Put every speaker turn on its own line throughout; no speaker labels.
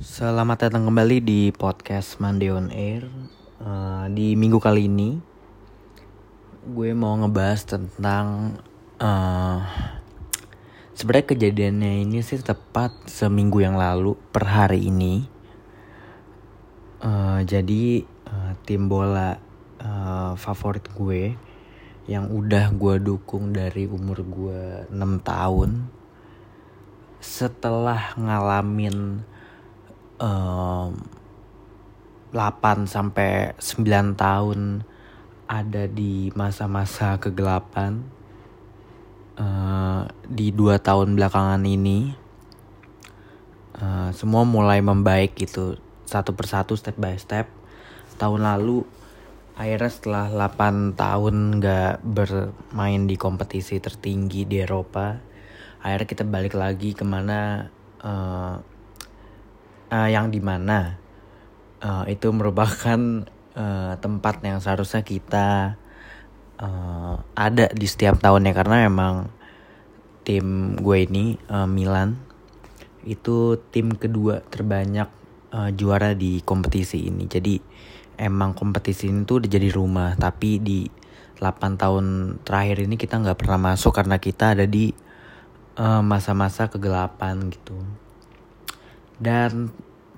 Selamat datang kembali di podcast Monday on Air. Uh, di minggu kali ini, gue mau ngebahas tentang uh, sebenarnya kejadiannya ini sih tepat seminggu yang lalu per hari ini. Uh, jadi uh, tim bola uh, favorit gue yang udah gue dukung dari umur gue 6 tahun setelah ngalamin um, 8 sampai 9 tahun ada di masa-masa kegelapan uh, di dua tahun belakangan ini. Uh, semua mulai membaik gitu satu persatu step by step. Tahun lalu akhirnya setelah 8 tahun gak bermain di kompetisi tertinggi di Eropa akhirnya kita balik lagi ke mana uh, uh, yang di mana uh, itu merupakan uh, tempat yang seharusnya kita uh, ada di setiap tahunnya. Karena emang tim gue ini uh, Milan itu tim kedua terbanyak uh, juara di kompetisi ini. Jadi emang kompetisi ini tuh udah jadi rumah. Tapi di 8 tahun terakhir ini kita nggak pernah masuk karena kita ada di masa-masa uh, kegelapan gitu dan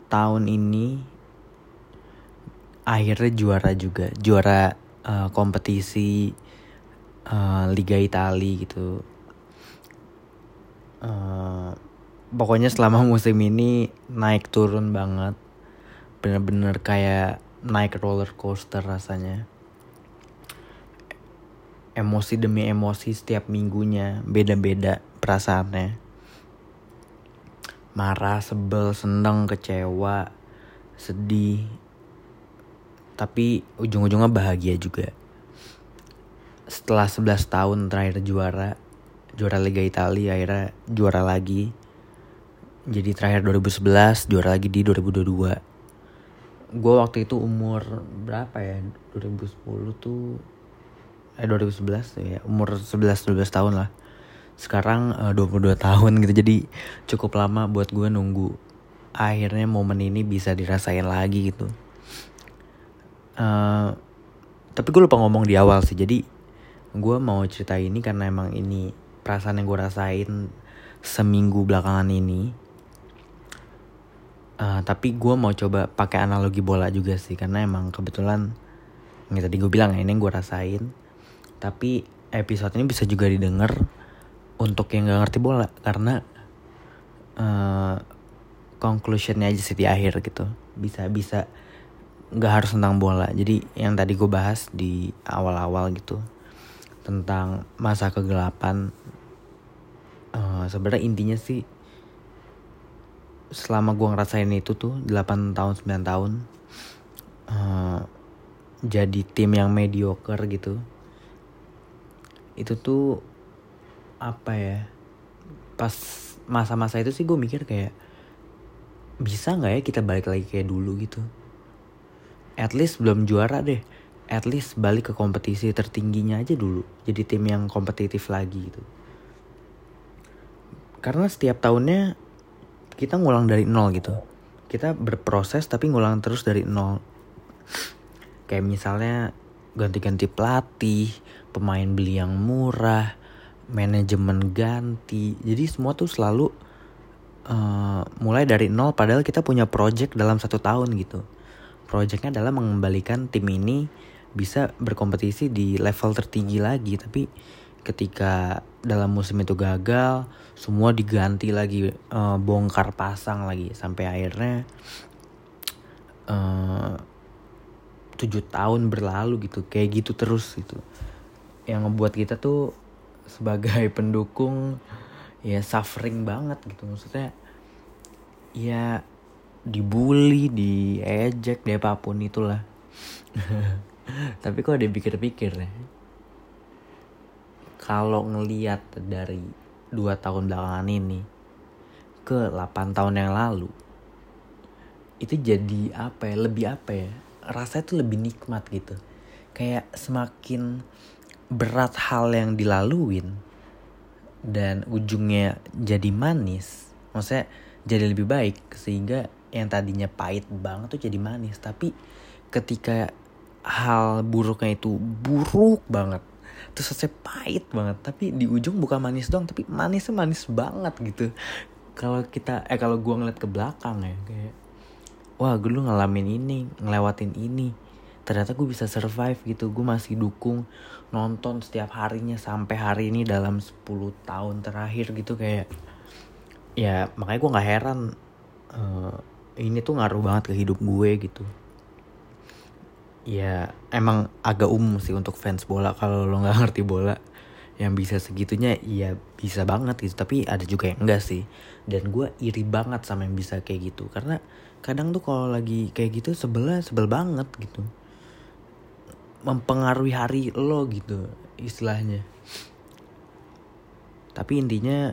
tahun ini akhirnya juara juga. Juara uh, kompetisi uh, Liga Italia gitu. Uh, pokoknya selama musim ini naik turun banget. Bener-bener kayak naik roller coaster rasanya. Emosi demi emosi setiap minggunya. Beda-beda perasaannya marah, sebel, seneng, kecewa, sedih. Tapi ujung-ujungnya bahagia juga. Setelah 11 tahun terakhir juara, juara Liga Italia akhirnya juara lagi. Jadi terakhir 2011, juara lagi di 2022. Gue waktu itu umur berapa ya? 2010 tuh eh 2011 ya, umur 11 12 tahun lah sekarang uh, 22 tahun gitu jadi cukup lama buat gue nunggu akhirnya momen ini bisa dirasain lagi gitu. Uh, tapi gue lupa ngomong di awal sih jadi gue mau cerita ini karena emang ini perasaan yang gue rasain seminggu belakangan ini. Uh, tapi gue mau coba pakai analogi bola juga sih karena emang kebetulan yang tadi gue bilang ini yang gue rasain. Tapi episode ini bisa juga didengar untuk yang gak ngerti bola karena uh, conclusionnya aja sih di akhir gitu. Bisa bisa nggak harus tentang bola. Jadi yang tadi gue bahas di awal-awal gitu tentang masa kegelapan uh, sebenarnya intinya sih selama gue ngerasain itu tuh 8 tahun 9 tahun uh, jadi tim yang mediocre gitu itu tuh apa ya pas masa-masa itu sih gue mikir kayak bisa nggak ya kita balik lagi kayak dulu gitu? At least belum juara deh. At least balik ke kompetisi tertingginya aja dulu. Jadi tim yang kompetitif lagi gitu. Karena setiap tahunnya kita ngulang dari nol gitu. Kita berproses tapi ngulang terus dari nol. Kayak misalnya ganti-ganti pelatih pemain beli yang murah manajemen ganti. Jadi semua tuh selalu uh, mulai dari nol padahal kita punya project dalam satu tahun gitu. Projectnya adalah mengembalikan tim ini bisa berkompetisi di level tertinggi lagi. Tapi ketika dalam musim itu gagal semua diganti lagi uh, bongkar pasang lagi. Sampai akhirnya uh, tujuh tahun berlalu gitu. Kayak gitu terus gitu. Yang ngebuat kita tuh sebagai pendukung ya suffering banget gitu. Maksudnya ya dibully diejek deh apa pun itulah. Tapi kok ada pikir-pikir ya? Kalau ngeliat dari dua tahun belakangan ini ke 8 tahun yang lalu itu jadi apa ya? Lebih apa ya? Rasanya tuh lebih nikmat gitu. Kayak semakin berat hal yang dilaluin dan ujungnya jadi manis maksudnya jadi lebih baik sehingga yang tadinya pahit banget tuh jadi manis. Tapi ketika hal buruknya itu buruk banget terus saya pahit banget tapi di ujung bukan manis dong tapi manisnya manis banget gitu. Kalau kita eh kalau gua ngeliat ke belakang ya kayak wah gue lu ngalamin ini ngelewatin ini ternyata gue bisa survive gitu. Gue masih dukung nonton setiap harinya sampai hari ini dalam 10 tahun terakhir gitu kayak ya makanya gue nggak heran uh, ini tuh ngaruh banget ke hidup gue gitu. Ya emang agak umum sih untuk fans bola. Kalau lo nggak ngerti bola yang bisa segitunya ya bisa banget gitu. Tapi ada juga yang enggak sih. Dan gue iri banget sama yang bisa kayak gitu. Karena kadang tuh kalau lagi kayak gitu sebelah sebel banget gitu mempengaruhi hari lo gitu istilahnya. Tapi intinya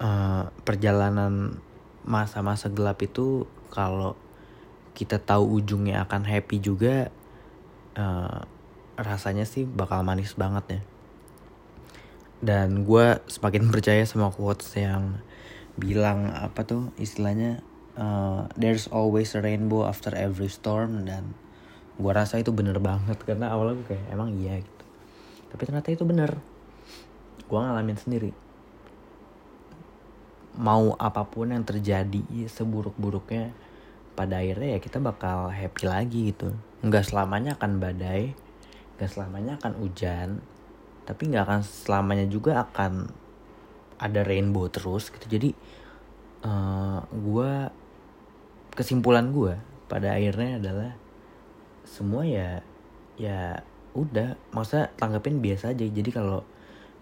uh, perjalanan masa-masa gelap itu kalau kita tahu ujungnya akan happy juga uh, rasanya sih bakal manis banget ya. Dan gue semakin percaya sama quotes yang bilang apa tuh istilahnya uh, there's always a rainbow after every storm dan gue rasa itu bener banget. Karena awalnya gue kayak emang iya gitu. Tapi ternyata itu bener. Gue ngalamin sendiri. Mau apa pun yang terjadi seburuk-buruknya pada akhirnya ya kita bakal happy lagi gitu. Nggak selamanya akan badai nggak selamanya akan hujan tapi nggak akan selamanya juga akan ada rainbow terus gitu. Jadi uh, eh, gue kesimpulan gue pada akhirnya adalah semua ya ya udah. Masa tanggapin biasa aja. Jadi kalau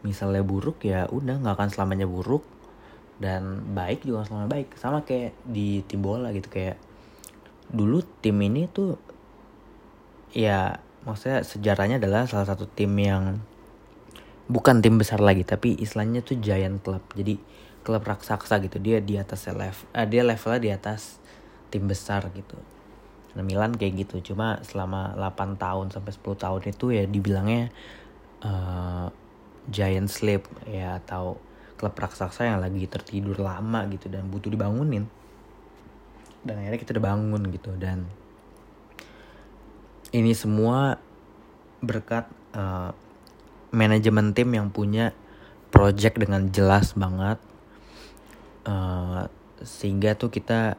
misalnya buruk ya udah nggak akan selamanya buruk. Dan baik juga selamanya baik. Sama kayak di tim bola gitu kayak dulu tim ini tuh ya maksudnya sejarahnya adalah salah satu tim yang bukan tim besar lagi tapi istilahnya tuh giant club. Jadi klub raksasa gitu. Dia di atas level uh, dia levelnya di atas tim besar gitu nah Milan kayak gitu. Cuma selama 8 tahun sampai 10 tahun itu ya dibilangnya uh, giant sleep ya atau klub raksasa yang lagi tertidur lama gitu dan butuh dibangunin. Dan akhirnya kita udah bangun gitu. Dan ini semua berkat uh, manajemen tim yang punya project dengan jelas banget uh, sehingga tuh kita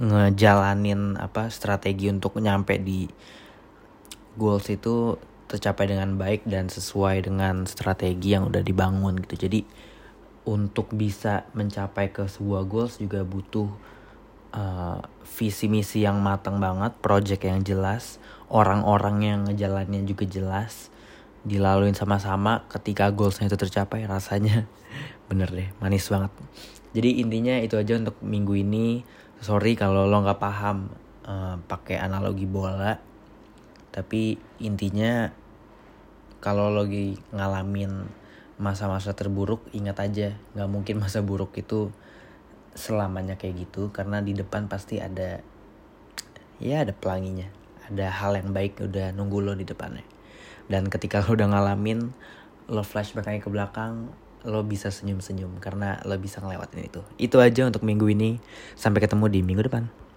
ngejalanin apa strategi untuk nyampe di goals itu tercapai dengan baik dan sesuai dengan strategi yang udah dibangun gitu. Jadi untuk bisa mencapai ke sebuah goals juga butuh uh, visi misi yang matang banget project yang jelas orang-orang yang ngejalaninnya juga jelas dilaluin sama-sama. Ketika goalsnya itu tercapai rasanya bener deh manis banget. Jadi intinya itu aja untuk minggu ini sorry kalau lo nggak paham uh, pakai analogi bola tapi intinya kalau lo lagi ngalamin masa-masa terburuk ingat aja nggak mungkin masa buruk itu selamanya kayak gitu karena di depan pasti ada ya ada pelanginya ada hal yang baik udah nunggu lo di depannya. Dan ketika lo udah ngalamin lo flashback aja ke belakang lo bisa senyum-senyum karena lo bisa ngelewatin itu. Itu aja untuk minggu ini. Sampai ketemu di minggu depan